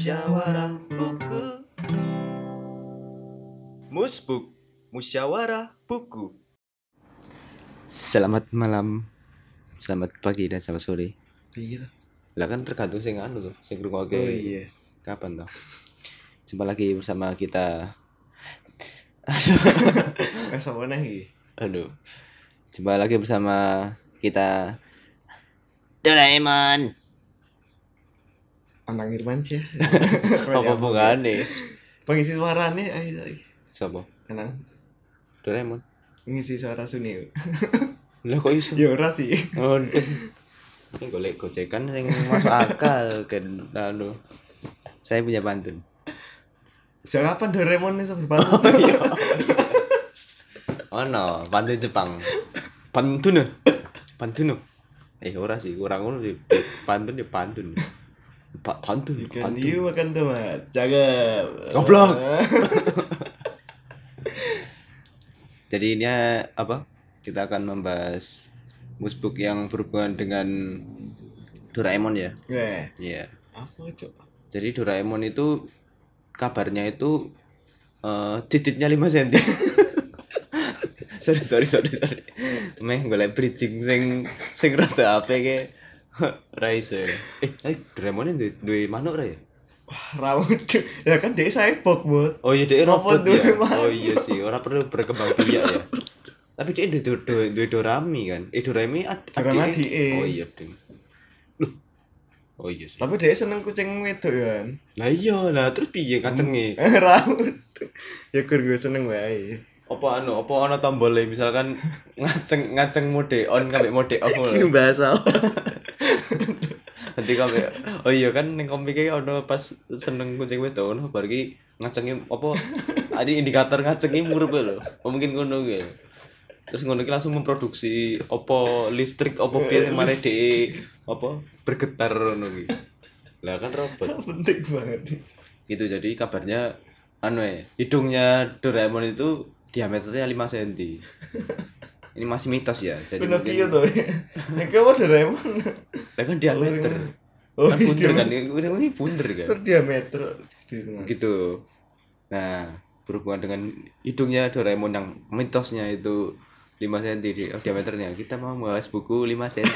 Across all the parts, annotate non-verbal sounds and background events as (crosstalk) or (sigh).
Musyawarah Buku Musbuk Musyawarah Buku Selamat malam, selamat pagi dan selamat sore. Iya. Lah kan tergantung sing anu tuh, sing ngrungokke Oh iya. kapan toh. Jumpa lagi bersama kita. Eh (laughs) sama nih. Aduh. Jumpa lagi bersama kita Doraemon. Anang Irman sih. (laughs) Apa bungane? Pengisi ayo ayo. Sopo? Anang Doraemon. ngisi suara Suni. (laughs) Lah kok iso? Ya ora sih. (laughs) Oh, Ini golek gocekan sing masuk akal kan anu. Saya punya pantun. Sejak kapan Doraemon ini berpantun? Oh no, pantun Jepang. Pantun. Pantun. Eh ora sih, kurang ngono sih. Pantun ya pantun. Pak pantun, Ikan pantun. hiu makan tomat. Cakep. Goblok. (laughs) Jadi ini apa? Kita akan membahas musbook yang berhubungan dengan Doraemon ya. Iya. apa coba? Jadi Doraemon itu kabarnya itu eh titiknya 5 cm. sorry sorry sorry sorry. Meh golek bridging sing sing rada apa ke (laughs) Raisa. Eh, eh Doraemon itu duwe manuk ra ya? Rambut. Ya kan dia cyborg, Bot. Oh iya dia Robot ya. manuk. Oh iya sih, orang perlu berkembang biak ya. Tapi dia duwe duwe duwe Dorami kan. Eh Dorami ad Dorami. Oh iya, Ding. Loh. Oh iya sih. Tapi dia seneng kucing wedok ya. kan? Lah iya lah, terus piye kacenge? (laughs) Rambut. Ya kur gue seneng wae. apa anu apa ana tombole misalkan ngaceng ngaceng mode on kabeh mode off Ini bahasa. (laughs) nanti kabeh oh iya kan ning komik iki ono pas seneng kucing wedok ono bar iki ngacengi apa? Ada indikator ngacengi murup lho. Oh, mungkin ngono kuwi? Terus ngono iki langsung memproduksi apa listrik apa piye sing mare dhek apa bergetar ngono lah kan robot. (laughs) Penting banget. gitu jadi kabarnya anu ya hidungnya Doraemon itu diameternya 5 cm ini masih mitos ya jadi Pinocchio mungkin tuh. Yang kamu Doraemon. lah kan diameter Oh, kan bunder kan diameter. ini bunder kan Berdiameter. Gitu nah berhubungan dengan hidungnya Doraemon yang mitosnya itu 5 cm di oh, diameternya kita mau membahas buku 5 cm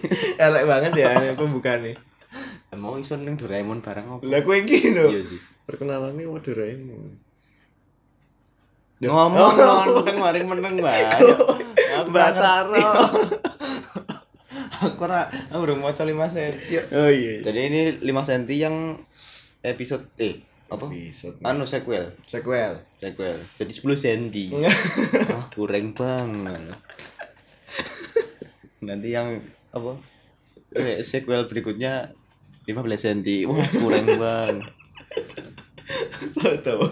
(laughs) Elek banget ya pembukaan nih. mau iso neng Doraemon barang apa Lah kowe iki lho. iya sih Perkenalannya sama Doraemon. Ngomong nonton mari meneng banget aku Mbak Caro. (laughs) aku ora udah mau 5 cm Oh iya. jadi ini 5 cm yang episode eh apa? Episode. anu sequel. Sequel. sequel. Jadi 10 cm ah kurang banget. Nanti yang apa? Eh, sequel berikutnya 15 cm wah kurang banget So tau.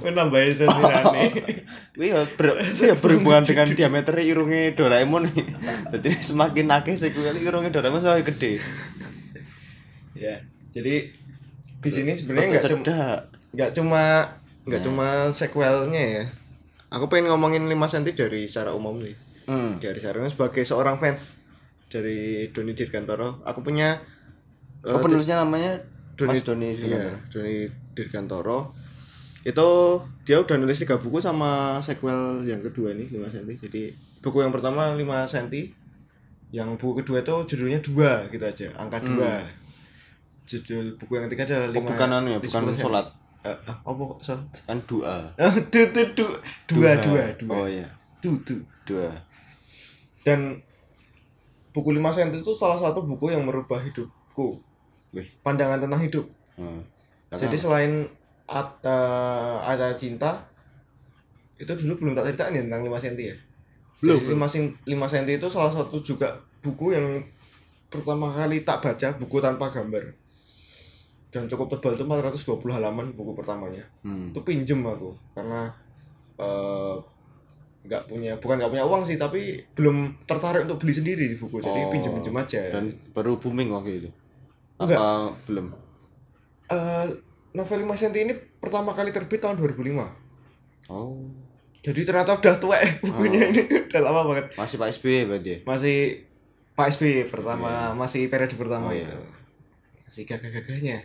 Kowe nambahin sentirane. (laughs) Wih, ya, ber, ya berhubungan dengan diameter irungnya Doraemon nih. Jadi semakin akeh sequel irungnya Doraemon semakin gede. Ya. Jadi di sini sebenarnya nggak cuma nggak cuma nggak cuma sequelnya ya. Aku pengen ngomongin 5 cm dari secara umum nih. Hmm. Dari secara sebagai seorang fans dari Doni Dirgantoro, aku punya Oh, penulisnya namanya Doni Mas Doni Iya, Doni Dirgantoro. Itu dia udah nulis tiga buku sama sequel yang kedua nih 5 cm. Jadi buku yang pertama 5 cm. Yang buku kedua itu judulnya dua gitu aja, angka dua. Judul buku yang ketiga adalah Hmm. Oh, lima. bukan anu ya, bukan 10 cm. sholat. Eh, ah, apa salah? Kan doa. du, du, du, dua, dua, dua. Oh iya, Du, du. dua. Dan buku 5 cm itu salah satu buku yang merubah hidupku. Wih. Pandangan tentang hidup. Hmm. Jadi selain at, eh, ada cinta itu dulu belum tak ceritain ya tentang 5 cm ya. Belum, Jadi 5 cm, 5 cm itu salah satu juga buku yang pertama kali tak baca, buku tanpa gambar. Dan cukup tebal itu 420 halaman buku pertamanya. hmm. Itu pinjem aku karena eh, nggak punya bukan nggak punya uang sih tapi belum tertarik untuk beli sendiri buku jadi Oh. pinjem pinjem aja dan baru booming waktu itu. Enggak. Apa belum? Eh, novel 5 cm ini pertama kali terbit tahun 2005 Oh, Jadi ternyata udah tua eh, bukunya Oh. ini (laughs) udah lama banget. masih Pak SBY berarti. ya? Masih Pak SBY pertama, masih periode pertama Oh, itu. iya. Masih gagah-gagahnya.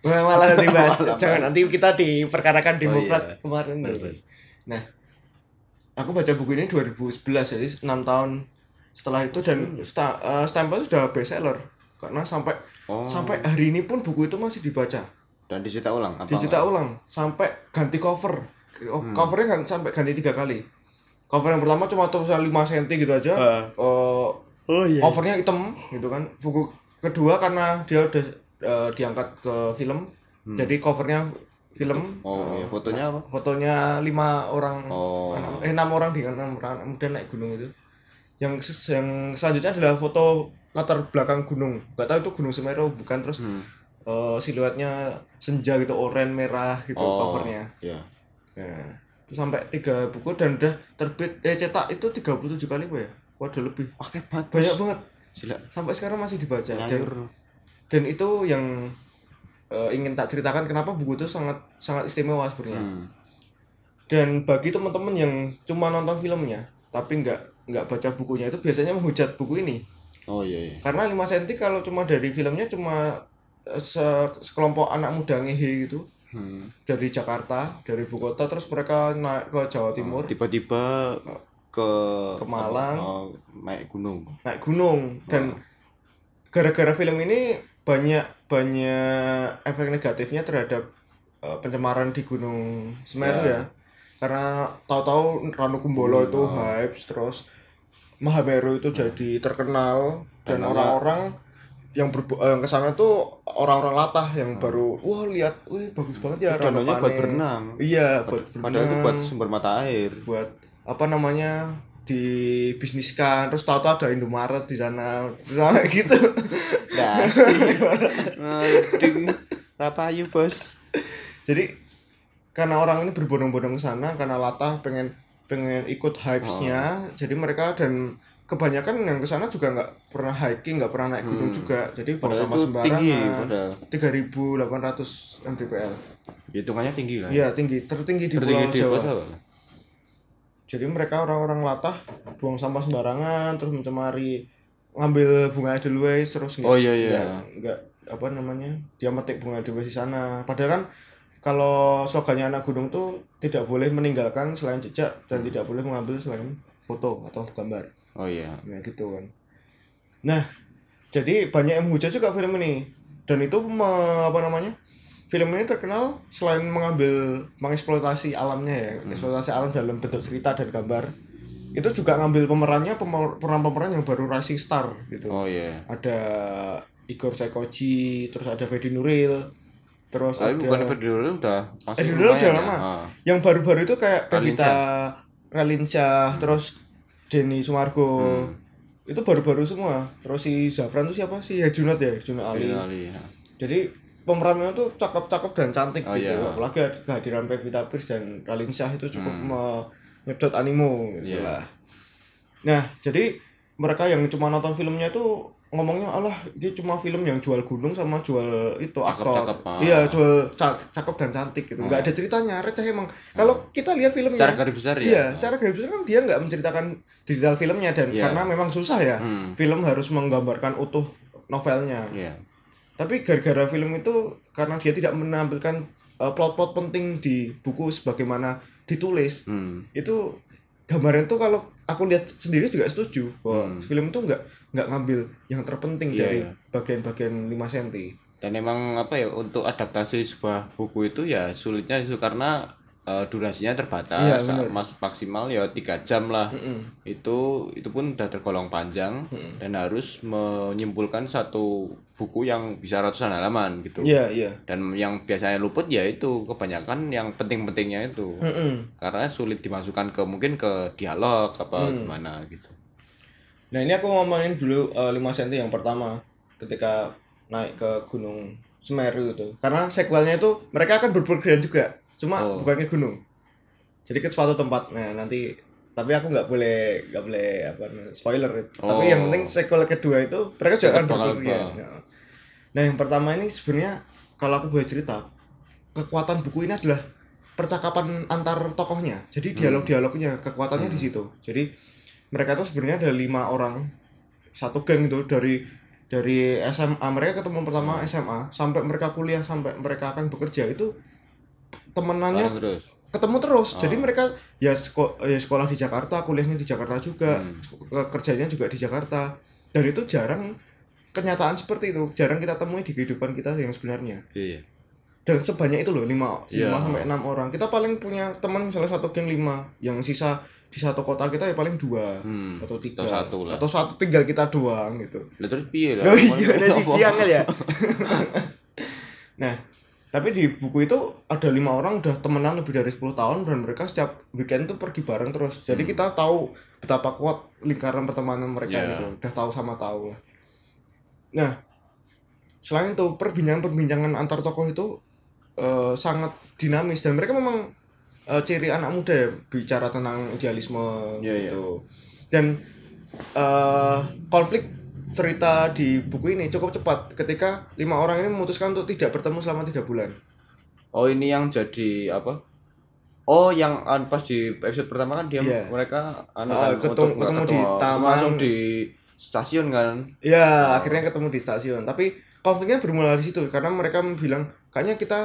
Malah nanti bahas. Jangan nanti kita diperkarakan Oh, Demokrat iya. kemarin. Bener. Nah, aku baca buku ini 2011 jadi 6 tahun setelah itu dan sta, eh, stempel sudah bestseller karena sampai Oh. sampai hari ini pun buku itu masih dibaca Dan dicetak ulang apa? dicetak ulang sampai ganti cover oh, covernya kan sampai ganti tiga kali cover yang pertama cuma tulisan 5 cm gitu aja Ah. Eh, Oh iya. covernya hitam gitu kan buku kedua karena dia udah eh, diangkat ke film jadi covernya film Hmm. Oh iya, fotonya apa? fotonya lima orang Oh. anak- eh enam orang di enam orang kemudian naik gunung itu yang yang selanjutnya adalah foto latar belakang gunung gak tahu itu gunung Semeru bukan terus Hmm. eh, siluetnya senja gitu oranye merah gitu Oh. covernya Iya. nah, itu sampai tiga buku dan udah terbit eh cetak itu 37 kali apa ya waduh lebih Oke, banget. banyak banget Gila. sampai sekarang masih dibaca dan, dan itu yang eh, ingin tak ceritakan kenapa buku itu sangat sangat istimewa sebenarnya Hmm. dan bagi teman-teman yang cuma nonton filmnya tapi nggak nggak baca bukunya itu biasanya menghujat buku ini Oh iya iya. karena 5 cm kalau cuma dari filmnya cuma eh, se- sekelompok anak muda ngehe gitu Hmm. dari Jakarta dari ibu kota terus mereka naik ke Jawa Timur Tiba-tiba ke Ke Malang. Oh, naik gunung. naik gunung dan gara-gara film ini banyak banyak efek negatifnya terhadap eh, pencemaran di Gunung Semeru Ya. ya karena tahu-tahu Ranu Kumbolo itu hype terus Mahameru itu jadi terkenal dan orang-orang yang berbu- eh, yang ke sana tuh orang-orang latah yang baru wah lihat wih bagus banget ya danaunya Ranupane." buat berenang. iya buat Padahal itu berenang buat sumber mata air. buat apa namanya dibisniskan terus tahu-tahu ada Indomaret di sana (laughs) sama gitu (laughs) Dasi. Ngading. Rapayu, Bos. jadi karena orang ini berbondong-bondong ke sana karena latah pengen pengen ikut hypes-nya. Jadi mereka dan kebanyakan yang ke sana juga nggak pernah hiking nggak pernah naik gunung juga. Jadi buang Padahal sampah itu tinggi, sembarangan padahal. 3800 mdpl Hitungannya tinggi lah. iya tinggi. Tertinggi di Tertinggi Pulau di Jawa. Jadi mereka orang-orang latah buang sampah sembarangan terus mencemari ngambil bunga edelweiss terus nggak- Oh, iya, iya. nggak apa namanya dia metik bunga edelweiss di sana. Padahal kan kalau slogannya anak gunung tuh tidak boleh meninggalkan selain jejak dan tidak boleh mengambil selain foto atau gambar. Oh iya. nah gitu kan. Nah jadi banyak yang menghujat juga film ini. Dan itu me- apa namanya film ini terkenal selain mengambil mengeksploitasi alamnya ya eksploitasi alam dalam bentuk cerita dan gambar itu juga ngambil pemerannya pemer- pemeran-pemeran yang baru rising star gitu. Oh iya. ada Igor Saikoji terus ada Fedi Nuril terus Tapi ada bukan Federal udah masuk Fedi Nuril udah lumayan ya. lama Ah. yang baru-baru itu kayak. Pevita Ralinsyah terus Denny Sumargo Hmm. itu baru-baru semua terus si Zafran tuh siapa sih ya Junot ya Junot Ali Ali. ya. jadi pemerannya tuh cakep-cakep dan cantik Oh, gitu iya. apalagi kehadiran Pevita Pierce dan Ralinsyah itu cukup menyedot animo gitu Hmm. Iya. lah nah jadi mereka yang cuma nonton filmnya tuh ngomongnya Allah ini cuma film yang jual gunung sama jual itu aktor ah. iya jual ca- cakep dan cantik gitu nggak ada ceritanya receh emang kalau kita lihat filmnya Secara garis besar ya. Iya, secara garis besar kan dia nggak menceritakan detail filmnya dan Iya. karena memang susah ya. Hmm. Film harus menggambarkan utuh novelnya. Iya. Tapi gara-gara film itu karena dia tidak menampilkan uh, plot-plot penting di buku sebagaimana ditulis, Hmm. itu gambaran tuh kalau aku lihat sendiri juga setuju bahwa film itu nggak nggak ngambil yang terpenting Hmm. Iya, dari iya. bagian-bagian 5 cm. Dan emang apa ya untuk adaptasi sebuah buku itu ya sulitnya itu karena eh, durasinya terbatas, Iya, bener. mas maksimal ya tiga jam lah. Mm-mm. Itu itu pun udah tergolong panjang dan harus menyimpulkan satu buku yang bisa ratusan halaman gitu. Iya, iya. Dan yang biasanya luput ya itu kebanyakan yang penting-pentingnya itu. Mm-mm. Karena sulit dimasukkan ke mungkin ke dialog apa Hmm. gimana gitu. Nah ini aku ngomongin dulu eh, 5 cm yang pertama ketika naik ke Gunung Semeru itu. Karena sequelnya itu mereka akan berpergian juga, cuma Oh. bukan ke gunung. Jadi ke suatu tempat. Nah nanti tapi aku nggak boleh nggak boleh apa spoiler. Tapi yang Oh. penting sequel kedua itu mereka juga akan ke- Nah. Nah yang pertama ini sebenarnya kalau aku boleh cerita kekuatan buku ini adalah percakapan antar tokohnya. Jadi dialog-dialognya kekuatannya di situ. Jadi mereka tuh sebenarnya ada lima orang satu geng itu dari dari SMA mereka ketemu pertama SMA sampai mereka kuliah sampai mereka akan bekerja itu temenannya terus. ketemu terus Oh. jadi mereka ya, seko- ya sekolah di Jakarta kuliahnya di Jakarta juga Hmm. ke- kerjanya juga di Jakarta dan itu jarang kenyataan seperti itu jarang kita temui di kehidupan kita yang sebenarnya Iya. dan sebanyak itu loh lima Iya. lima sampai enam orang kita paling punya teman misalnya satu geng lima yang sisa di satu kota kita ya paling dua Hmm. atau tiga Atau satu lah. atau satu tinggal kita doang gitu Lah terus piye lah? Oh iya, angel ya. (laughs) nah, tapi di buku itu ada lima orang udah temenan lebih dari 10 tahun dan mereka setiap weekend tuh pergi bareng terus. Jadi kita tahu betapa kuat lingkaran pertemanan mereka Hmm. Iya. gitu. Udah tahu sama tahu lah. Nah, selain itu perbincangan-perbincangan antar tokoh itu eh, sangat dinamis dan mereka memang eh, ciri anak muda ya bicara tentang idealisme Iya, gitu. Dan eh konflik cerita di buku ini cukup cepat ketika lima orang ini memutuskan untuk tidak bertemu selama tiga bulan. Oh ini yang jadi apa? Oh yang an- pas di episode pertama kan dia Iya. mereka anu Ah, kan, ketemu- untuk nggak ketemu di taman. langsung di stasiun kan. Ya akhirnya ketemu di stasiun. Tapi konfliknya bermula di situ karena mereka bilang kayaknya kita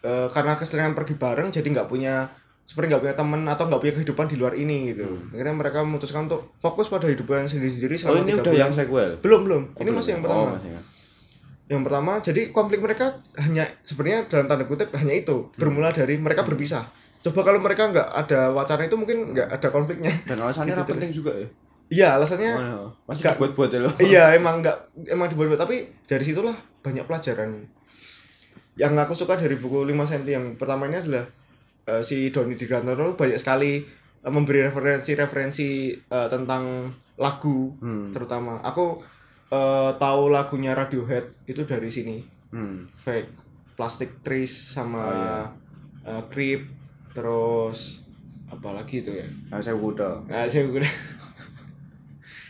eh, karena keseringan pergi bareng jadi nggak punya seperti nggak punya teman atau nggak punya kehidupan di luar ini gitu. Akhirnya mereka memutuskan untuk fokus pada hidupan sendiri-sendiri Hmm. Oh selama ini udah bulan. yang sequel. belum belum. Oh, ini belum. masih yang Oh, pertama. masih yang- Yang pertama, jadi konflik mereka hanya sebenarnya dalam tanda kutip hanya itu bermula dari mereka berpisah. Coba kalau mereka nggak ada wacana itu mungkin nggak ada konfliknya. Dan alasannya (laughs) Gitu penting juga ya. Iya alasannya Oh, no. Masih Nggak- buat-buat ya lo. (laughs) iya emang nggak emang dibuat tapi dari situlah banyak pelajaran. Yang aku suka dari buku 5 cm yang pertamanya adalah eh, si Doni Di Grantoro banyak sekali eh, memberi referensi-referensi eh, tentang lagu Hmm. terutama. Aku eh, tahu lagunya Radiohead itu dari sini. Hmm. fake plastic trees sama Oh, iya. uh, creep terus apa lagi itu ya Nah, saya kuda. nah saya kuda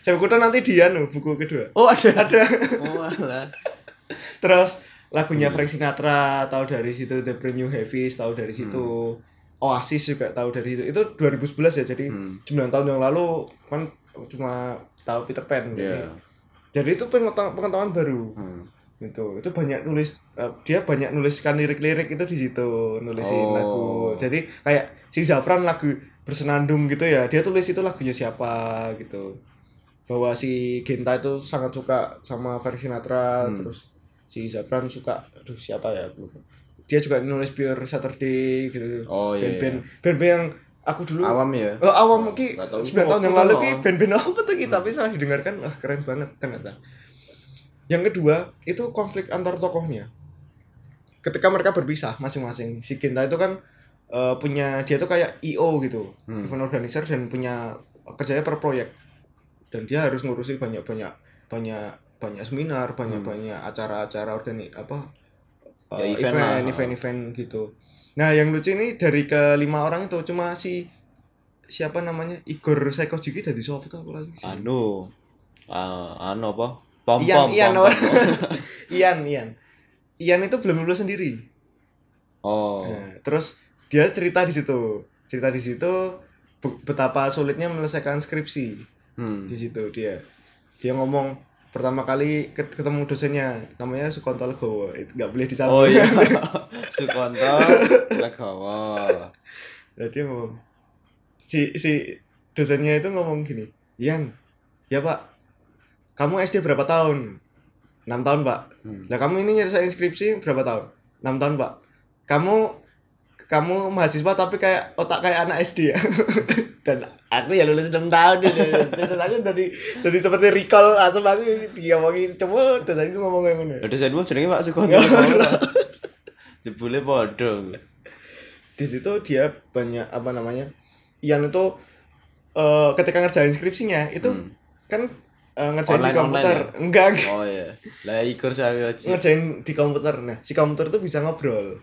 saya kuda nanti dia buku kedua Oh ada. ada Oh alah. (laughs) terus lagunya Hmm. Frank Sinatra tahu dari situ The Brand New Heavies tahu dari situ Oasis juga tahu dari situ itu 2011 ya jadi Hmm. 9 tahun yang lalu kan cuma tahu Peter Pan Iya. jadi itu pengetahuan, baru Hmm. itu itu banyak nulis eh, dia banyak nuliskan lirik-lirik itu di situ nulisin Oh. lagu jadi kayak si Zafran lagu bersenandung gitu ya dia tulis itu lagunya siapa gitu bahwa si Genta itu sangat suka sama Frank Sinatra Hmm. terus si Zafran suka aduh siapa ya aku lupa. dia juga nulis Pure Saturday gitu Oh iya. band-band band-band yang aku dulu Awam ya. Oh, awam ki Nggak tahu. 9 tahun yang lalu ki band-band apa tuh kita tapi setelah didengarkan wah keren banget ternyata. Yang kedua itu konflik antar tokohnya. Ketika mereka berpisah masing-masing, si Genta itu kan eh, punya dia tuh kayak IO gitu, Hmm. event organizer dan punya kerjanya per proyek. Dan dia harus ngurusi banyak-banyak banyak banyak seminar, banyak-banyak acara-acara organi apa Ya, eh, event event, event-event gitu. Nah, yang lucu ini dari kelima orang itu cuma si siapa namanya Igor Saikojiki dari siapa itu apa lagi sih? Anu. Ah, anu apa? Pom Ian, pom. Ian, pom, oh. pom. (laughs) Ian, Ian. Ian itu belum lulus sendiri. Oh. Nah, terus dia cerita di situ, cerita di situ be- betapa sulitnya menyelesaikan skripsi Hmm. di situ dia. Dia ngomong pertama kali ket- ketemu dosennya namanya Sukonto Legowo itu nggak boleh disambung Oh iya. (laughs) Sukonto Legowo. Nah, dia ngomong si si dosennya itu ngomong gini Ian ya pak kamu SD berapa tahun 6 tahun pak Hmm. Lah kamu ini nyelesain skripsi berapa tahun? 6 tahun, Pak. Kamu kamu mahasiswa tapi kayak otak kayak anak SD ya. (laughs) Dan aku ya lulus 6 tahun gitu. Terus aku tadi tadi seperti recall langsung aku diomongin coba terus aku ngomong kayak. Ada saya dua jenenge Pak Sukonto Legowo. (laughs) Jebule padha. Di situ dia banyak apa namanya? Ian itu eh, ketika ngerjain skripsinya itu Hmm. kan eh, ngerjain di Online- komputer. online Enggak, enggak. Oh iya. Lah Igor saya ngerjain di komputer. Nah, si komputer itu bisa ngobrol.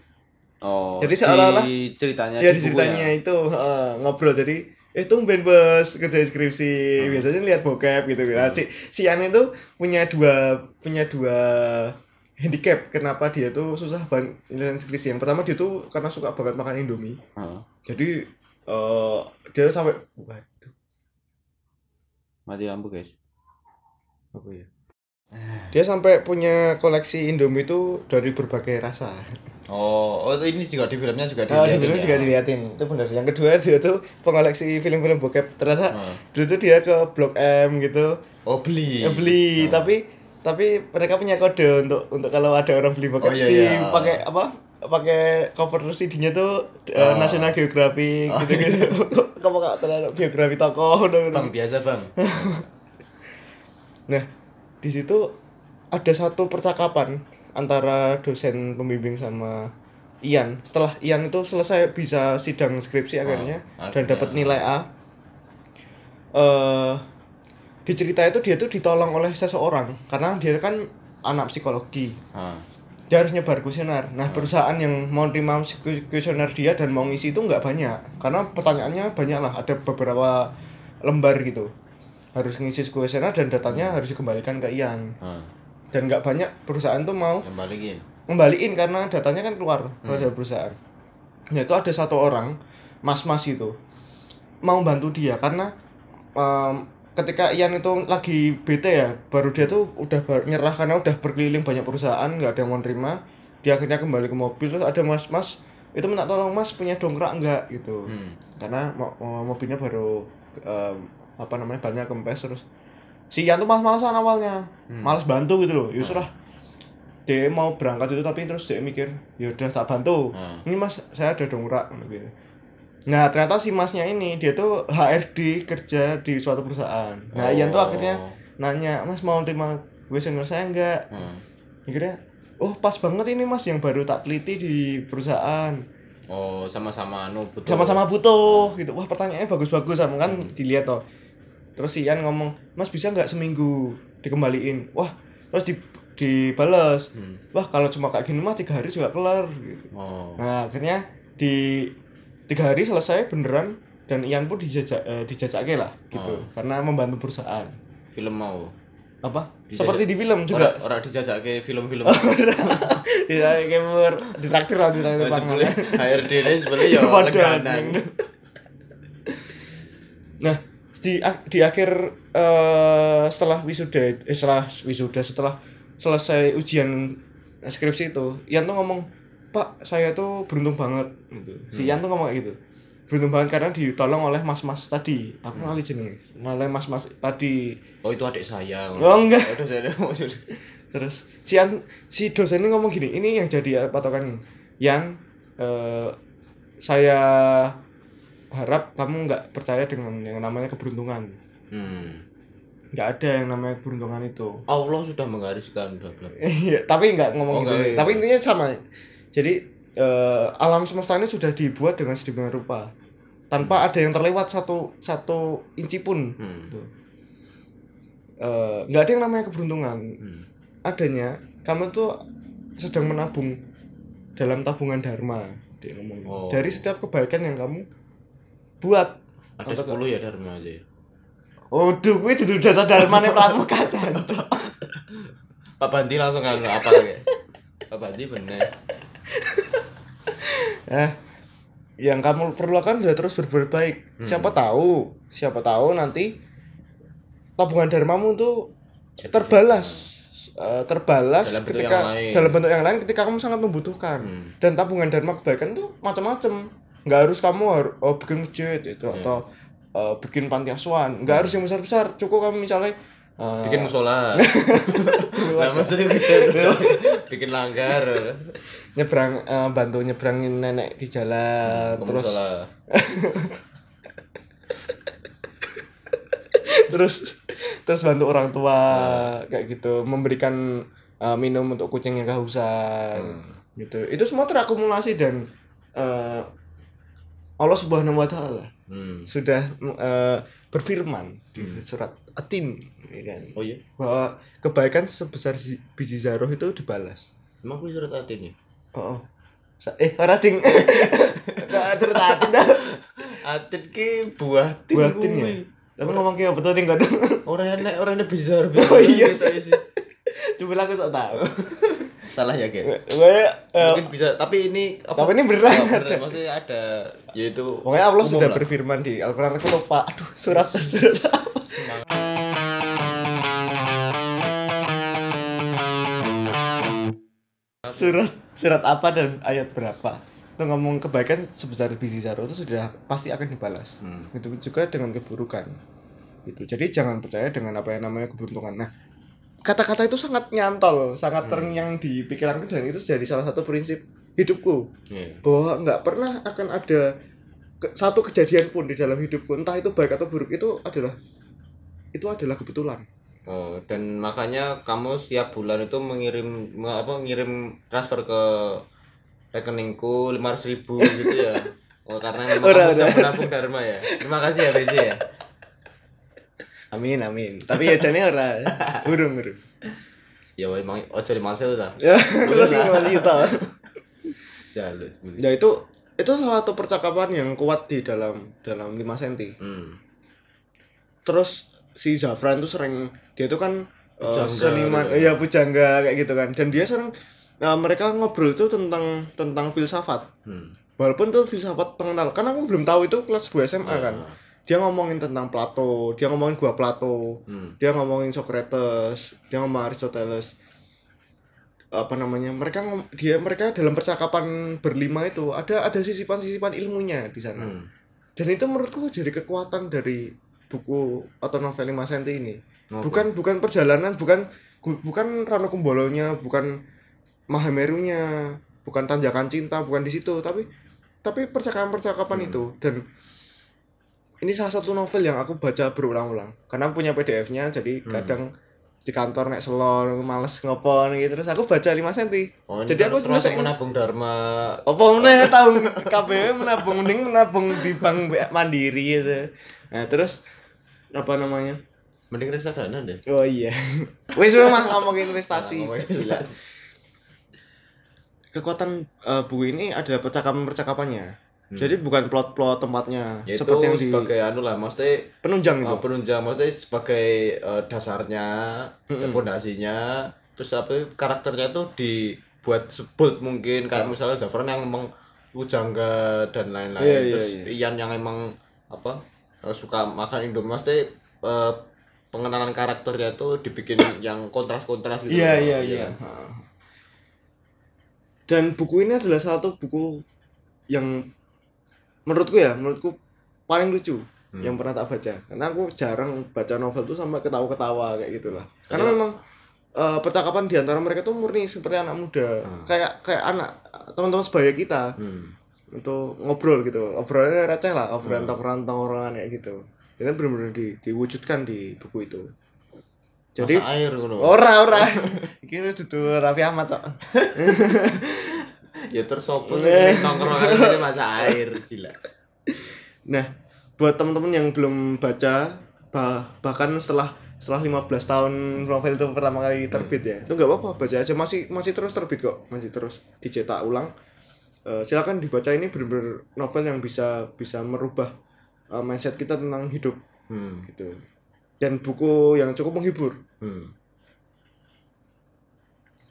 Oh. Jadi seolah-olah- ceritanya ya di ceritanya itu heeh, ngobrol jadi eh tumben bos kerja skripsi biasanya lihat bokep gitu nah, si si Yan itu punya dua punya dua handicap kenapa dia tuh susah banget skripsi yang pertama dia tuh karena suka banget makan indomie Heeh. jadi eh dia sampai waduh Mati lampu, guys. apa ya Dia sampai punya koleksi Indomie itu dari berbagai rasa. Oh, oh ini juga di filmnya juga Ah, di dilihatin film ya? juga diliatin. Itu benar. Yang kedua dia tuh pengoleksi film-film bokep. Ternyata Ah. dulu tuh dia ke Blok M gitu. Oh, beli. Ya, beli, tapi tapi mereka punya kode untuk untuk kalau ada orang beli bokep Oh, iya, di- iya. pakai apa? pakai cover CD-nya tuh eh, Oh. National Geographic gitu-gitu. (laughs) Kamu gak terlalu biografi tokoh Bang biasa, Bang. (laughs) Nah, di situ ada satu percakapan antara dosen pembimbing sama Ian. Setelah Ian itu selesai bisa sidang skripsi akhirnya Oh, dan akhirnya. dapat nilai A. Eh di cerita itu dia tuh ditolong oleh seseorang karena dia kan anak psikologi. Ah. Dia harus nyebar kuesioner. Nah, perusahaan yang mau terima kuesioner dia dan mau ngisi itu nggak banyak karena pertanyaannya banyak lah, ada beberapa lembar gitu. Harus ngisi kuesioner dan datanya harus dikembalikan ke Ian Ah. Dan nggak banyak perusahaan tuh mau Yang balikin. ngembaliin karena datanya kan keluar dari perusahaan. Nah itu ada satu orang mas-mas itu mau bantu dia karena em, ketika Ian itu lagi bete ya baru dia tuh udah nyerah karena udah berkeliling banyak perusahaan nggak ada yang mau terima dia akhirnya kembali ke mobil terus ada mas-mas itu minta tolong mas punya dongkrak nggak gitu Hmm. karena mo- mo- mobilnya baru em, apa namanya banyak kempes terus si Ian tuh malas-malasan awalnya. Malas bantu gitu loh. Ya sudah dia mau berangkat itu tapi terus dia mikir ya udah tak bantu. Hmm. ini mas saya ada dongkrak gitu. Nah ternyata si masnya ini dia tuh HRD kerja di suatu perusahaan. Nah Ian tuh Oh. akhirnya nanya mas mau terima gue senior saya enggak? Hmm. akhirnya oh pas banget ini mas yang baru tak teliti di perusahaan. Oh, sama-sama anu butuh. sama-sama butuh gitu. Wah pertanyaannya bagus-bagus sama kan dilihat toh terus si Ian ngomong mas bisa nggak seminggu dikembaliin wah terus di dibales Hmm. wah kalau cuma kayak gini mah tiga hari juga kelar gitu. Oh. nah akhirnya di tiga hari selesai beneran dan Ian pun dijajak eh, dijajake lah gitu Oh. karena membantu perusahaan Film mau. apa Dijajak- seperti di film juga Ora, ora dijajak ke film-film. (laughs) dijajake mur ditraktir lah ditraktir panganan HRD ini sebenarnya ya (laughs) leganan. Nah, di di akhir eh setelah wisuda eh, setelah wisuda setelah selesai ujian skripsi itu, Ian tuh ngomong, "Pak, saya tuh beruntung banget." gitu. Si Ian tuh ngomong kayak gitu. Beruntung banget karena ditolong oleh mas-mas tadi. Aku ngali jenenge. Oleh mas-mas tadi. Oh, itu adik saya. Oh, enggak. Maksud. (laughs) Terus si Ian, si dosen ini ngomong gini, ini yang jadi patokan yang eh, saya harap kamu nggak percaya dengan yang namanya keberuntungan. Hmm. nggak ada yang namanya keberuntungan itu Allah sudah menggariskan bla bla. (laughs) iya tapi nggak ngomong Oh, gitu iya. tapi intinya sama jadi eh, alam semesta ini sudah dibuat dengan sedemikian rupa tanpa ada yang terlewat satu satu inci pun Hmm. gitu. Eh, nggak ada yang namanya keberuntungan Hmm. adanya kamu tuh sedang menabung dalam tabungan dharma dia ngomong Oh. dari setiap kebaikan yang kamu buat Ada Untuk- 10 ya Dharma aja. ya? Oh, duh, gue dudu dasar dharma nih pramuka jancok. Pak Bandi langsung anu apa lagi? Pak Bandi bener. Eh, yang kamu perlu lakukan adalah terus berbuat baik. Hmm. Siapa tahu, siapa tahu nanti tabungan dharmamu tuh terbalas Eh, terbalas Dalam bentuk ketika dalam bentuk yang lain ketika kamu sangat membutuhkan Hmm. dan tabungan dharma kebaikan tuh macam-macam nggak harus kamu harus oh, bikin masjid itu Hmm. atau eh, bikin panti asuhan nggak harus yang besar-besar cukup kamu misalnya eh, Bikin musola. (laughs) Nah, maksudnya bikin bikin langgar. nyebrang eh, bantu nyebrangin nenek di jalan Ke terus (laughs) terus terus bantu orang tua Ah. kayak gitu memberikan uh, minum untuk kucing yang kehausan Hmm. gitu itu semua terakumulasi dan uh, Allah subhanahu wa taala Hmm. sudah uh, berfirman di surat atin ya kan, Oh iya. bahwa kebaikan sebesar biji zaroh itu dibalas Emang aku surat atin ya? oh, oh. Eh ora ding surat atin (laughs) dah Atin ki buah tin. buat tin ya kuwi. tapi ngomong kayak betul nih enggak Orang enek, orang enek bizar. Oh, iya. saya sih. coba aku sok tahu Salah ya, gue uh, Mungkin bisa, tapi ini apa? Tapi ini beneran Oh, ada. Maksudnya ada yaitu Pokoknya Allah sudah lah. berfirman di Al-Quran aku lupa. Aduh, surat surat apa? surat surat apa dan ayat berapa itu ngomong kebaikan sebesar biji zaro itu sudah pasti akan dibalas Hmm. itu juga dengan keburukan gitu jadi jangan percaya dengan apa yang namanya keberuntungan nah kata-kata itu sangat nyantol sangat Hmm. terngiang di pikiranku dan itu jadi salah satu prinsip hidupku Iya. bahwa nggak pernah akan ada ke- satu kejadian pun di dalam hidupku entah itu baik atau buruk itu adalah itu adalah kebetulan Oh, dan makanya kamu setiap bulan itu mengirim me- apa ngirim transfer ke rekeningku lima ribu gitu ya. (laughs) Oh, karena memang Udah, kamu sudah udah. menabung dharma ya. Terima kasih ya BC ya. (laughs) amin amin tapi ya jane ora burung burung Ya memang ojo dimaksud lah. ya terus (laughs) masih tahu Jalur. ya itu itu salah satu percakapan yang kuat di dalam dalam 5 cm Hmm. terus si Zafran tuh sering dia tuh kan uh, seniman gitu. iya pujangga kayak gitu kan dan dia sering uh, mereka ngobrol tuh tentang tentang filsafat Hmm. walaupun tuh filsafat pengenal kan aku belum tahu itu kelas 2 SMA kan Ah. Dia ngomongin tentang Plato dia ngomongin gua Plato Hmm. dia ngomongin Socrates dia ngomong Aristoteles apa namanya mereka ngom- dia mereka dalam percakapan berlima itu ada ada sisipan-sisipan ilmunya di sana Hmm. dan itu menurutku jadi kekuatan dari buku atau novel 5 cm ini Oke. bukan bukan perjalanan bukan bukan Rano Kumbolonya bukan Mahamerunya bukan tanjakan cinta bukan di situ tapi tapi percakapan-percakapan Hmm. itu dan ini salah satu novel yang aku baca berulang-ulang karena aku punya PDF-nya jadi Hmm. kadang di kantor nek selon males ngopon gitu terus aku baca 5 cm Oh, jadi aku termasuk nyelesain- menabung dharma. apa meneh tahu KBW menabung mending menabung di bank mandiri gitu. Nah, terus apa namanya? Mending reksadana deh. Oh iya. (laughs) Wis memang ngomongin investasi. Kekuatan eh, buku ini adalah percakapan-percakapannya. Hmm. Jadi bukan plot-plot tempatnya Ya itu seperti yang di sebagai anu lah, maksudnya penunjang itu. Oh, penunjang maksudnya sebagai eh, dasarnya, Mm-mm. pondasinya, terus apa karakternya itu dibuat sebut mungkin kayak misalnya Zafran yang emang pujangga dan lain-lain, Iya, iya, terus iya. Ian yang emang apa eh, suka makan Indomie, maksudnya eh, pengenalan karakternya itu dibikin yang kontras-kontras gitu. Iya iya iya. Ha. Dan buku ini adalah satu buku yang menurutku ya, menurutku paling lucu Hmm. yang pernah tak baca. Karena aku jarang baca novel tuh sampai ketawa-ketawa kayak gitulah. Karena Iya. memang eh, percakapan di antara mereka tuh murni seperti anak muda, Hmm. kayak kayak anak teman-teman sebaya kita Hmm. untuk ngobrol gitu. Obrolannya receh lah, obrolan Hmm. tongkrongan-tongkrongan kayak gitu. Dan benar-benar di, diwujudkan di buku itu. Jadi Masak air ngono. ora ora. (laughs) Iki dudu Raffi Ahmad kok. (laughs) Ya terus sopo sih nongkrongan ini masak air gila. Nah, buat teman-teman yang belum baca bah- bahkan setelah setelah 15 tahun novel itu pertama kali terbit ya. Itu nggak apa-apa baca aja masih masih terus terbit kok, masih terus dicetak ulang. Eh, silakan dibaca ini benar-benar novel yang bisa bisa merubah eh, mindset kita tentang hidup Hmm. gitu. Dan buku yang cukup menghibur. Hmm.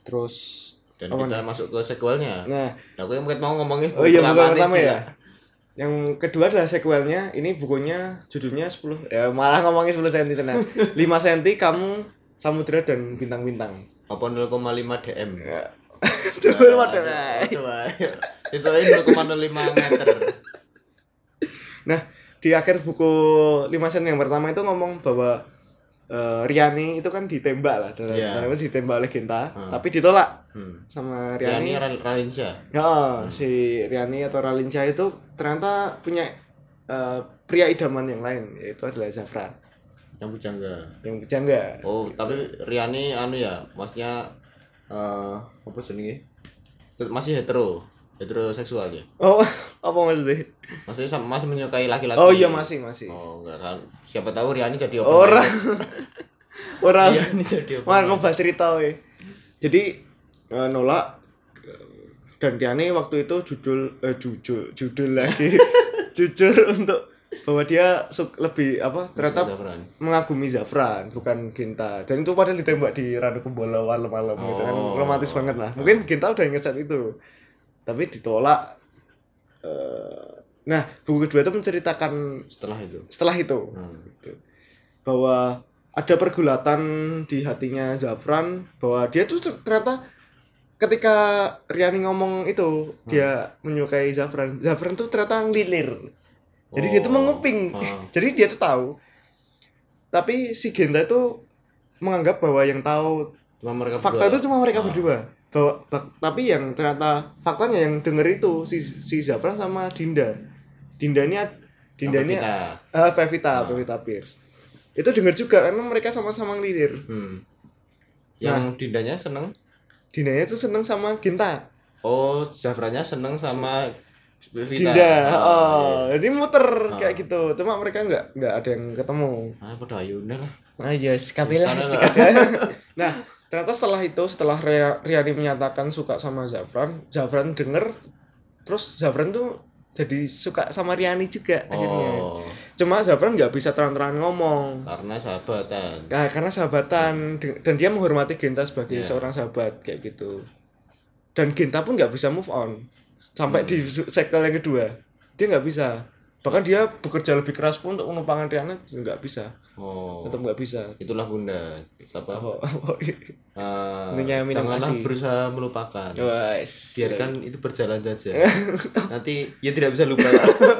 Terus Dan Apa kita masuk ke sequelnya. nah, Nah, aku yang mungkin mau ngomongin Oh iya buku pertama ya. Sila. Yang kedua adalah sequelnya. Ini bukunya judulnya 10 ya malah ngomongin 10 cm tenan. (laughs) 5 cm kamu samudra dan bintang-bintang. Apa 0,5 dm? Ya. Tuh, waduh, Soalnya 0,05 meter. Nah, di akhir buku 5 cm yang pertama itu ngomong bahwa eh, Riani itu kan ditembak lah dalam tanda kutip ditembak oleh Genta, Hmm. tapi ditolak Hmm. sama Riani Riani. Ral- Ralinsyah. Ya, si Riani atau Ralinsyah itu ternyata punya eh, pria idaman yang lain yaitu adalah Zafran Yang bujangga. yang jangga. Oh, tapi Riani anu ya, maksudnya eh apa? Tet- Masih hetero, heteroseksual ya. Oh, (laughs) apa maksudnya? Maksudnya masih menyukai laki-laki. Oh iya masih masih. Oh, enggak kan. Siapa tahu Riani jadi open Ora. minded. (laughs) Ora. Riani jadi open bahas cerita we. Jadi eh, nolak dan Tiani waktu itu judul eh jujur judul lagi (laughs) jujur untuk bahwa dia suk- lebih apa ternyata Zafran. mengagumi Zafran bukan Ginta dan itu padahal ditembak di Ranu Kumbolo malam-malam gitu kan Oh. romantis banget lah mungkin Ginta udah ngeset itu tapi ditolak Eh, nah buku kedua itu menceritakan Setelah itu. setelah itu Hmm. gitu. bahwa ada pergulatan di hatinya Zafran bahwa dia tuh ter- ternyata ketika Riani ngomong itu dia menyukai Zafran Zafran tuh ternyata ngelilir jadi dia tuh Oh. menguping Ah. (laughs) jadi dia tuh tahu tapi si Genta itu menganggap bahwa yang tahu cuma mereka fakta berdua. itu cuma mereka Ah. berdua bahwa bak- tapi yang ternyata faktanya yang denger itu si si Zafran sama Dinda Dinda ini Dinda ini Pevita Ah. Pevita Pierce itu denger juga karena mereka sama-sama ngelilir Hmm. Yang dindanya seneng. Dindanya tuh seneng sama Ginta Oh, Zafranya seneng sama Vita. Dinda Ah, oh iya. jadi muter Ah. kayak gitu cuma mereka nggak nggak ada yang ketemu Ah, pada ayune lah. Ah iya, sekabilah, Sana (laughs) lah. sekabilah. nah, ternyata setelah itu setelah Ria- Riani menyatakan suka sama Zafran, Zafran denger terus Zafran tuh jadi suka sama Riani juga akhirnya. Oh, Cuma Zafran nggak bisa terang-terangan ngomong. karena sahabatan. Nah, karena sahabatan de- dan dia menghormati Genta sebagai Iya. seorang sahabat kayak gitu. Dan Genta pun nggak bisa move on sampai Hmm. di sequel yang kedua. Dia nggak bisa. Bahkan dia bekerja lebih keras pun untuk menumpangkan Riana nggak bisa. Oh. Tetap nggak bisa. Itulah Bunda. Apa? Oh, (laughs) oh, minum janganlah berusaha melupakan. Wes. Biarkan itu berjalan saja. (laughs) Nanti ya tidak bisa lupa.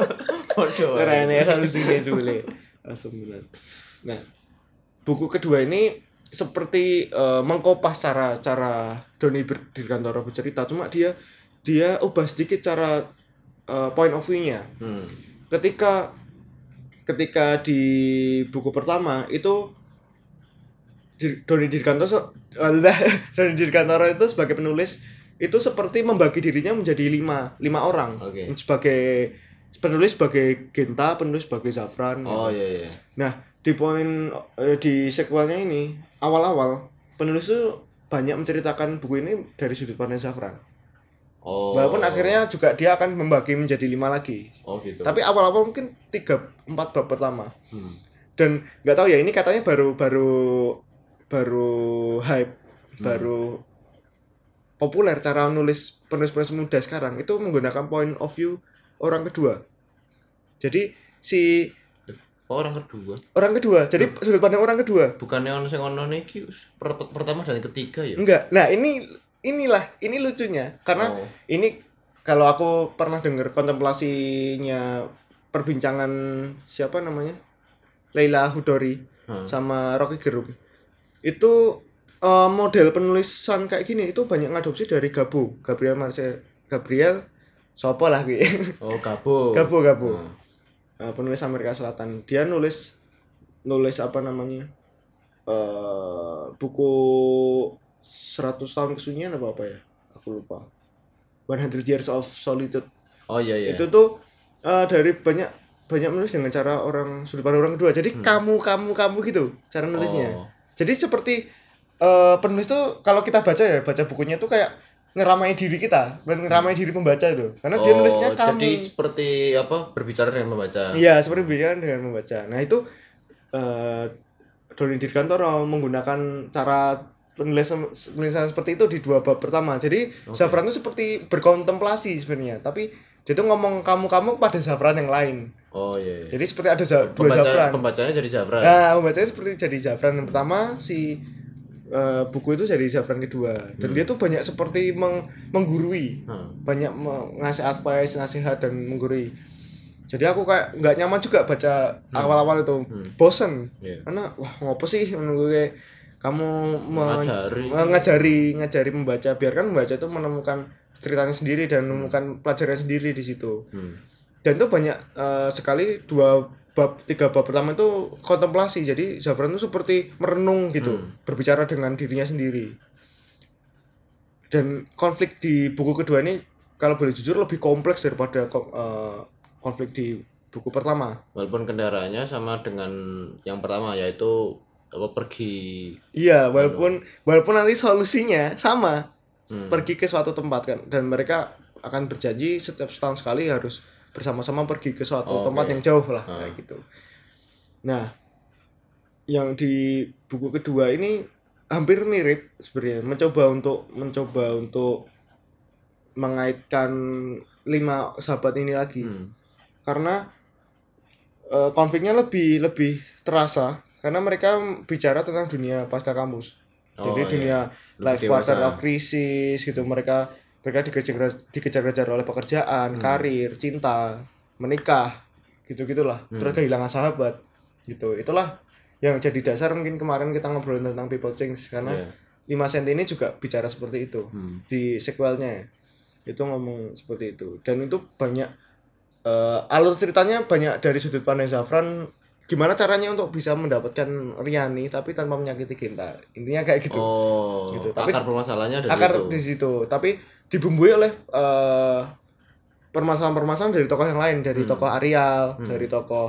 (laughs) Bodoh. keren ya solusinya Zule. Alhamdulillah. Nah, buku kedua ini seperti eh, mengkopas cara cara Doni ber, Dirgantoro bercerita, cuma dia dia ubah sedikit cara eh, point of view-nya. Hmm. Ketika ketika di buku pertama itu Doni Dirgantoro (laughs) Doni Dirgantoro itu sebagai penulis itu seperti membagi dirinya menjadi lima lima orang Oke. sebagai penulis sebagai Genta penulis sebagai Zafran Oh gitu. iya iya. nah di poin eh, di sequelnya ini awal-awal penulis itu banyak menceritakan buku ini dari sudut pandang Zafran Oh. walaupun akhirnya juga dia akan membagi menjadi lima lagi Oh gitu. tapi awal-awal mungkin tiga empat bab pertama Hmm. dan nggak tahu ya ini katanya baru baru baru hype Hmm. baru populer cara nulis penulis-penulis muda sekarang itu menggunakan point of view orang kedua jadi si Oh, orang kedua. orang kedua jadi sudut pandang orang kedua Bukannya ono sing ono niki per- pertama dan ketiga ya? enggak nah ini inilah ini lucunya karena Oh. ini kalau aku pernah dengar kontemplasinya perbincangan siapa namanya Leila Hudori Hmm. sama Rocky Gerung itu eh, model penulisan kayak gini itu banyak ngadopsi dari Gabo Gabriel Marcel Gabriel siapa lah gue (laughs) Oh, Gabo. Gabo Gabo Hmm. Eh, penulis Amerika Selatan dia nulis nulis apa namanya eh buku 100 tahun kesunyian apa apa ya? Aku lupa. 100 Years of Solitude. Oh iya iya. itu tuh eh, dari banyak banyak menulis dengan cara orang sudut pandang orang kedua. Jadi kamu kamu kamu gitu cara nulisnya Oh. jadi seperti eh penulis tuh kalau kita baca ya baca bukunya tuh kayak ngeramai diri kita dan ngeramai diri pembaca itu. Karena dia Oh, nulisnya kamu. Jadi seperti apa? Berbicara dengan membaca. iya seperti bicara dengan membaca nah itu eh Doni Dirgantoro menggunakan cara penulisan penulisan seperti itu di dua bab pertama. Jadi Zafran itu seperti berkontemplasi sebenarnya. Tapi dia tuh ngomong kamu-kamu pada Zafran yang lain. Oh iya. iya. jadi seperti ada za- dua Pembaca, Zafran. pembacanya jadi Zafran. Nah, pembacanya seperti jadi Zafran. Yang pertama si eh, buku itu jadi Zafran kedua. Dan dia tuh banyak seperti meng- menggurui. Hmm. banyak ngasih advice nasihat dan menggurui. Jadi aku kayak nggak nyaman juga baca awal-awal itu. Bosen. Iya. karena wah ngopo sih? Menunggu kayak kamu me- Ngajari. me- ngajari membaca. Biarkan membaca itu menemukan ceritanya sendiri dan menemukan pelajaran sendiri di situ. Hmm. dan itu banyak eh, sekali dua bab tiga bab pertama itu kontemplasi. Jadi Zafran itu seperti merenung gitu berbicara dengan dirinya sendiri. Dan konflik di buku kedua ini kalau boleh jujur lebih kompleks daripada eh, konflik di buku pertama. Walaupun kendaraannya sama dengan yang pertama yaitu apa pergi iya walaupun walaupun nanti solusinya sama Hmm. pergi ke suatu tempat kan dan mereka akan berjanji setiap setahun sekali harus bersama-sama pergi ke suatu Oh, tempat oke. yang jauh lah Ah. kayak gitu. Nah, yang di buku kedua ini hampir mirip sebenarnya mencoba untuk mencoba untuk mengaitkan lima sahabat ini lagi Hmm. karena eh, konfliknya lebih lebih terasa karena mereka bicara tentang dunia pasca kampus. Oh, Jadi iya. dunia life dewasa. quarter of crisis gitu mereka mereka dikejar dikejar-kejar oleh pekerjaan Hmm. karir cinta menikah gitu gitulah Hmm. terus kehilangan sahabat gitu itulah yang jadi dasar mungkin kemarin kita ngobrolin tentang people change karena. 5 cm ini juga bicara seperti itu Hmm. di sequelnya itu ngomong seperti itu dan itu banyak eh, alur ceritanya banyak dari sudut pandang Zafran gimana caranya untuk bisa mendapatkan Riani tapi tanpa menyakiti Genta intinya kayak gitu Oh, Gitu, tapi- akar permasalahannya dari akar itu. di situ tapi dibumbui oleh eh, permasalahan-permasalahan dari tokoh yang lain dari Hmm. tokoh Arial Hmm. dari tokoh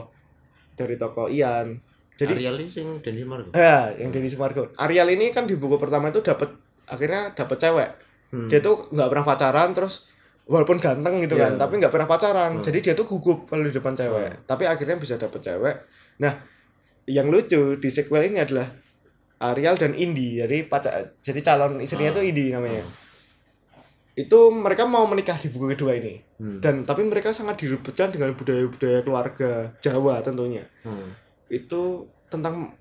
dari tokoh Ian jadi Ariel ini sing Denny Marco. ya yang Denny Sumargo Arial ini kan di buku pertama itu dapat akhirnya dapat cewek Hmm. dia tuh nggak pernah pacaran terus walaupun ganteng gitu kan Iya. tapi nggak pernah pacaran Hmm. jadi dia tuh gugup kalau di depan cewek tapi akhirnya bisa dapet cewek nah yang lucu di sequel ini adalah Ariel dan Indi jadi pacar jadi calon istrinya Ah. tuh Indi namanya itu mereka mau menikah di buku kedua ini Hmm. dan tapi mereka sangat diributkan dengan budaya-budaya keluarga Jawa tentunya Hmm. itu tentang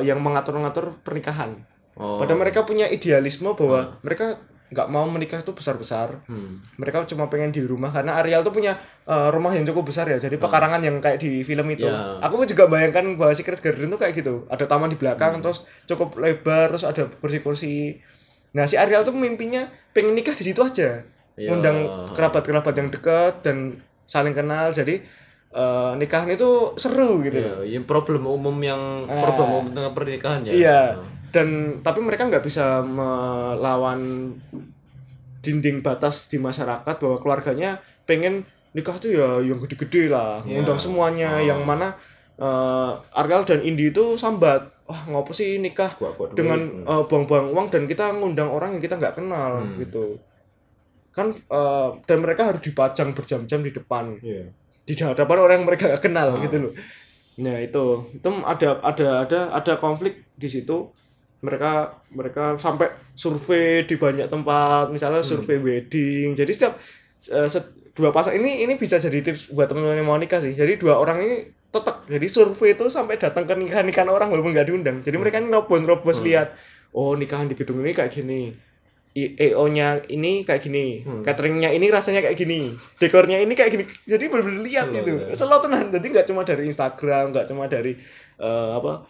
yang mengatur-ngatur pernikahan Oh. Padahal mereka punya idealisme bahwa Hmm. mereka nggak mau menikah itu besar-besar. Hmm. Mereka cuma pengen di rumah karena Ariel tuh punya uh, rumah yang cukup besar ya. Jadi pekarangan yang kayak di film itu. Ya. Aku juga bayangkan bahwa Secret Garden tuh kayak gitu. Ada taman di belakang Hmm. terus cukup lebar terus ada kursi-kursi. Nah, si Ariel tuh mimpinya pengen nikah di situ aja. Ya. Undang kerabat-kerabat yang dekat dan saling kenal. Jadi uh, nikahan itu seru gitu. Iya, yang problem umum yang Ah. problem umum tengah pernikahan ya. Iya. Hmm. Dan tapi mereka nggak bisa melawan dinding batas di masyarakat bahwa keluarganya pengen nikah tuh ya yang gede-gede lah, Iya. ngundang semuanya Oh. yang mana eh Ariel dan Indi itu sambat. Wah, ngopo sih nikah Gua-gua duit. dengan eh, buang-buang uang dan kita ngundang orang yang kita nggak kenal Hmm. gitu. Kan eh, dan mereka harus dipajang berjam-jam di depan Iya. di hadapan orang yang mereka gak kenal Oh. gitu loh. Nah itu itu ada ada ada ada konflik di situ. Mereka mereka sampai survei di banyak tempat, misalnya Hmm. survei wedding. Jadi setiap eh, set- dua pasang ini ini bisa jadi tips buat teman-teman yang mau nikah sih. Jadi dua orang ini tetap jadi survei itu sampai datang ke nikahan nikahan orang walaupun nggak diundang. Jadi mereka ini nerobos nerobos Hmm. lihat oh nikahan di gedung ini kayak gini. EO-nya ini kayak gini, Hmm. cateringnya ini rasanya kayak gini, dekornya ini kayak gini. Jadi bener-bener lihat Slow, gitu. ya. Slow tenan. Jadi nggak cuma dari Instagram, nggak cuma dari eh, apa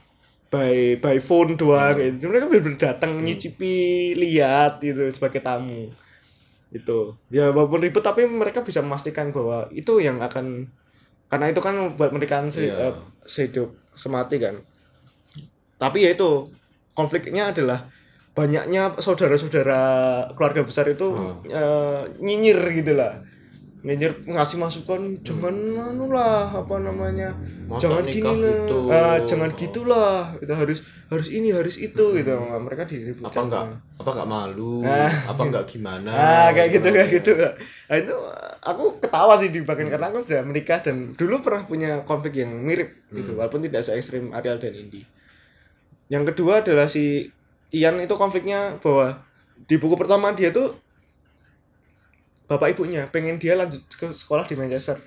by by phone doang Hmm. gitu. Mereka bener-bener datang nyicipi, lihat gitu sebagai tamu. Itu. Ya walaupun ribet tapi mereka bisa memastikan bahwa itu yang akan karena itu kan buat pernikahan se, Iya. eh, sehidup semati kan. Tapi ya itu konfliknya adalah banyaknya saudara-saudara keluarga besar itu Hmm. eh, nyinyir gitu lah nyinyir ngasih masukan jangan anu lah apa namanya Masa jangan gini lah. gitu? Ah, jangan gitulah. Itu harus harus ini harus itu gitu. Nah, mereka apa diributkan enggak apa enggak malu? Ah. apa enggak gimana? Ah kayak gitu kayak gitu nah, itu aku ketawa sih di bagian karena aku sudah menikah dan dulu pernah punya konflik yang mirip gitu walaupun tidak se ekstrim Ariel dan Indi. Yang kedua adalah si Ian itu konfliknya bahwa di buku pertama dia tuh bapak ibunya pengen dia lanjut ke sekolah di Manchester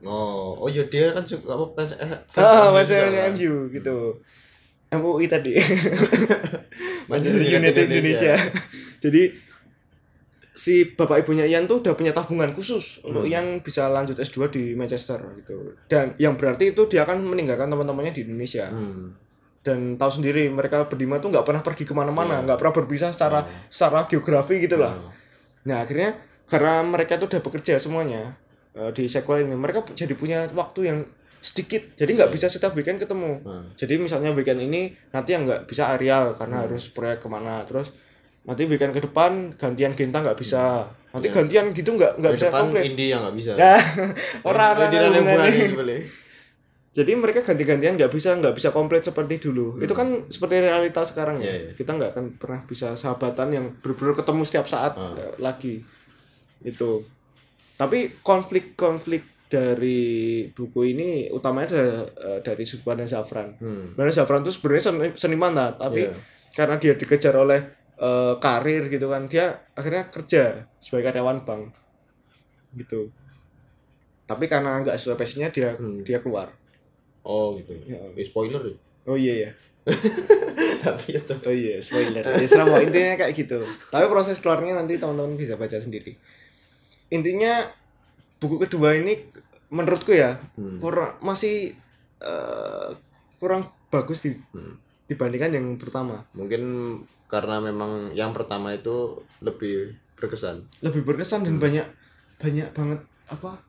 oh oh ya dia kan suka apa fans eh, fans ah MU juga kan? MU gitu MUI tadi (laughs) Manchester United United Indonesia. (laughs) Jadi si bapak ibunya Ian tuh udah punya tabungan khusus untuk Hmm. Ian bisa lanjut S2 di Manchester gitu. Dan yang berarti itu dia akan meninggalkan teman-temannya di Indonesia. hmm. Dan tahu sendiri mereka berdua tuh nggak pernah pergi ke mana-mana, Iya. nggak pernah berpisah secara secara geografi gitu lah. Hmm. Nah akhirnya karena mereka tuh udah bekerja semuanya eh, di sequel ini, mereka jadi punya waktu yang sedikit, jadi nggak bisa setiap weekend ketemu. Hmm. Jadi misalnya weekend ini nanti yang nggak bisa Arial karena Hmm. harus proyek ke mana, terus nanti weekend ke depan gantian Genta nggak bisa, nanti Iya. gantian gitu nggak nggak bisa komplit. Indi yang nggak bisa Nah, dalam hubungannya. hubungan boleh Jadi mereka ganti-gantian nggak bisa nggak bisa komplit seperti dulu. Itu kan seperti realitas sekarang ya. Hmm. Iya. Kita nggak akan pernah bisa sahabatan yang benar-benar ketemu setiap saat Ah. eh, lagi. Itu. Tapi konflik-konflik dari buku ini utamanya ada eh, dari pandang Zafran. hmm. Karena Zafran itu sebenarnya seni- seniman lah, tapi Iya. karena dia dikejar oleh eh, karir gitu kan, dia akhirnya kerja sebagai karyawan bank. Gitu. Tapi karena nggak sesuai passionnya dia Hmm. dia keluar. oh gitu Ya. Eh, spoiler ya Oh iya ya. (laughs) tapi itu Oh iya, spoiler. Ya serama intinya kayak gitu. Tapi proses keluarnya nanti teman-teman bisa baca sendiri. Intinya buku kedua ini menurutku ya Hmm. kurang masih eh, kurang bagus di, Hmm. dibandingkan yang pertama. mungkin karena memang yang pertama itu lebih berkesan Lebih berkesan dan banyak banyak banget apa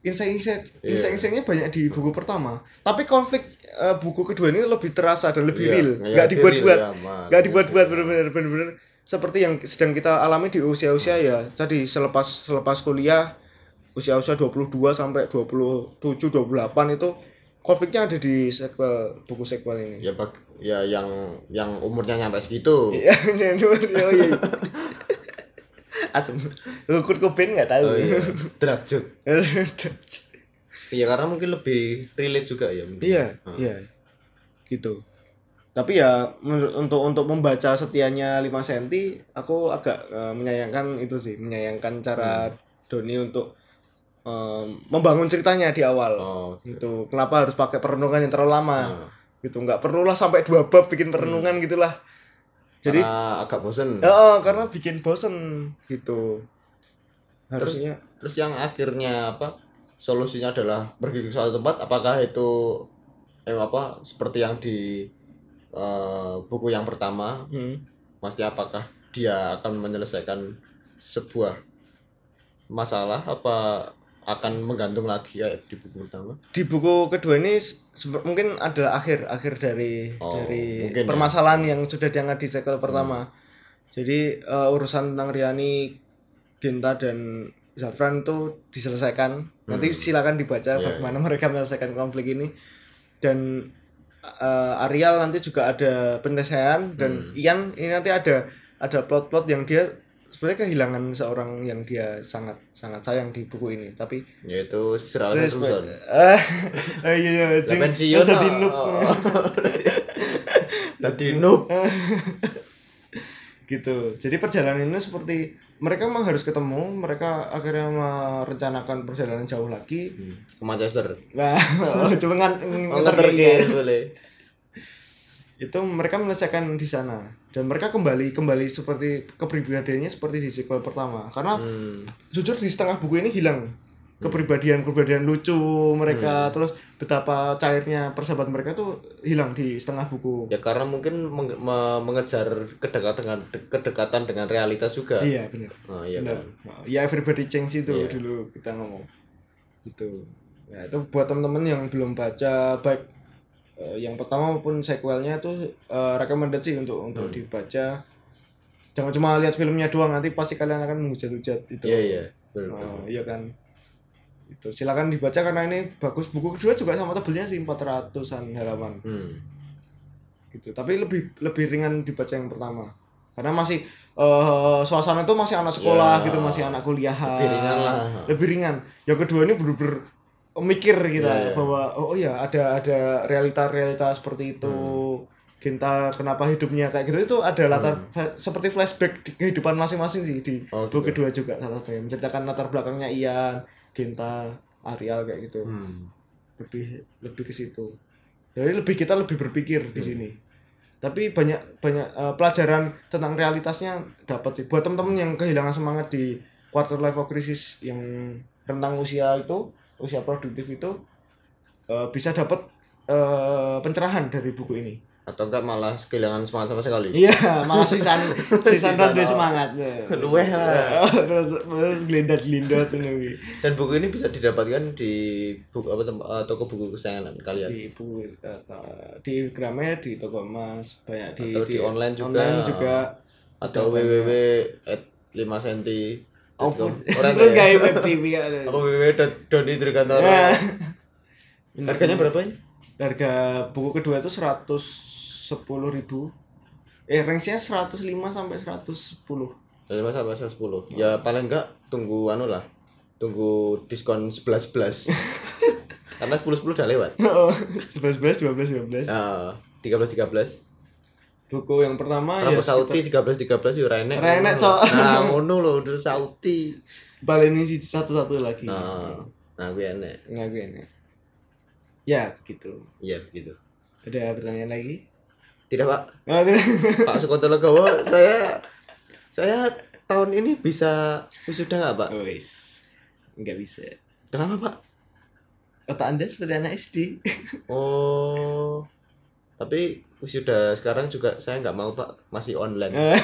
insight-insight Iya. insight-insightnya banyak di buku pertama. Tapi konflik eh, buku kedua ini lebih terasa dan lebih Iya, real. iya, Nggak dibuat-buat. ya, Mas. nggak dibuat-buat bener-bener bener-bener seperti yang sedang kita alami di usia-usia ya tadi selepas selepas kuliah usia-usia 22 sampai 27 28 itu konfliknya ada di sequel buku sequel ini. ya bag, ya yang yang umurnya nyampe segitu Iya, (laughs) oh iya. (laughs) Asem. Kurt Cobain nggak tahu. oh, iya. derajat (laughs) iya karena mungkin lebih relate juga ya mungkin. Iya, iya. Gitu. Tapi ya untuk untuk membaca setianya 5 cm aku agak eh, menyayangkan itu sih, menyayangkan cara Doni untuk em, membangun ceritanya di awal. oh Gitu. Kenapa harus pakai perenungan yang terlalu lama? Hmm. Gitu. nggak perlulah sampai dua bab bikin perenungan gitulah. Jadi karena agak bosen ya, oh, karena bikin bosen gitu. Harusnya terus yang akhirnya apa solusinya adalah pergi ke suatu tempat apakah itu eh apa seperti yang di eh, buku yang pertama hmm. maksudnya apakah dia akan menyelesaikan sebuah masalah apa akan menggantung lagi ya di buku pertama di buku kedua ini mungkin ada akhir akhir dari Oh, dari ya. permasalahan yang sudah diangkat di sequel pertama. Jadi eh, urusan tentang Riani, Genta dan Zafran itu diselesaikan. Nanti silakan dibaca Iya, bagaimana mereka menyelesaikan konflik ini. Dan eh, Arial nanti juga ada penyelesaian dan Ian ini nanti ada ada plot-plot yang dia sebenarnya kehilangan seorang yang dia sangat sangat sayang di buku ini. Tapi yaitu Sir Alan Terus, Ruson (laughs) eh, oh iya iya pensiun terus jadi ah. noob. (laughs) Noob. (laughs) Gitu. Jadi perjalanan ini seperti mereka memang harus ketemu mereka akhirnya merencanakan perjalanan jauh lagi. Ke Manchester. Nah (laughs) cuma ke, boleh. Itu mereka menyelesaikan di sana. Dan mereka kembali kembali seperti kepribadiannya seperti di sequel pertama. Karena hmm. jujur di setengah buku ini hilang kepribadian kepribadian lucu mereka Hmm. terus betapa cairnya persahabatan mereka tuh hilang di setengah buku ya karena mungkin menge- me- mengejar kedekatan dengan kedekatan dengan realitas juga iya benar oh, iya Benar. kan Ya everybody change itu Iya. dulu kita ngomong. Gitu. Ya itu buat teman-teman yang belum baca baik eh, yang pertama maupun sequelnya tuh eh, recommended sih untuk untuk Hmm. dibaca. Jangan cuma lihat filmnya doang nanti pasti kalian akan menghujat-hujat itu. iya iya benar Oh, iya kan. Itu silakan dibaca karena ini bagus. Buku kedua juga sama tebelnya sih 400-an halaman hmm. gitu tapi lebih lebih ringan dibaca yang pertama karena masih eh suasana itu masih anak sekolah Ya, gitu masih anak kuliah lebih ringan lah. lebih ringan yang kedua ini bener-bener mikir kita Ya, ya. bahwa oh iya ada ada realita-realita seperti itu Hmm. Genta kenapa hidupnya kayak gitu itu ada latar fa- seperti flashback di kehidupan masing-masing sih di Oh, buku gitu. kedua juga salah satunya menceritakan latar belakangnya Ian, Genta, Arial kayak gitu. Hmm. lebih lebih ke situ. Jadi lebih kita lebih berpikir Hmm. di sini. Tapi banyak banyak eh, pelajaran tentang realitasnya dapat sih. Buat temen-temen yang kehilangan semangat di quarter life crisis yang rentang usia itu usia produktif itu eh, bisa dapat eh, pencerahan dari buku ini atau enggak malah kehilangan semangat sama sekali? Iya malah sisan (laughs) sisan oh. semangat. Luweh lah. (laughs) terus terus gelindat gelindat dan buku ini bisa didapatkan di buku apa eh, toko buku kesayangan kalian? Di buku eh, di Gramet di toko emas banyak di Atau di online juga. online juga. Atau www at 5 cm Oh, orang (laughs) terus ya? kayak web TV ya apa www doni Trikantoro Ya. harganya berapa ini? Harga buku kedua itu seratus sepuluh ribu. Eh range nya 105 sampai 110 dari masa masa 10 ya paling enggak tunggu anu lah tunggu diskon 11 11 (laughs) karena 10 10 udah lewat. Oh 11 11 12 12 nah 13 13 buku yang pertama Rambut ya sauti 13 13 yo renek. Renek, Cok. Nah, ngono lho, udah sauti. paling ini satu-satu lagi. Nah, nah gue enek. nggak gue ini ya begitu. Iya, begitu. ada pertanyaan lagi Tidak pak, Nah, tidak. (laughs) Pak Sukoto Legowo, saya saya tahun ini bisa wisuda nggak pak? Wis. Enggak bisa. Kenapa pak? Otak Anda seperti anak SD. (laughs) Oh, tapi wisuda sekarang juga saya nggak mau pak, masih online. (laughs)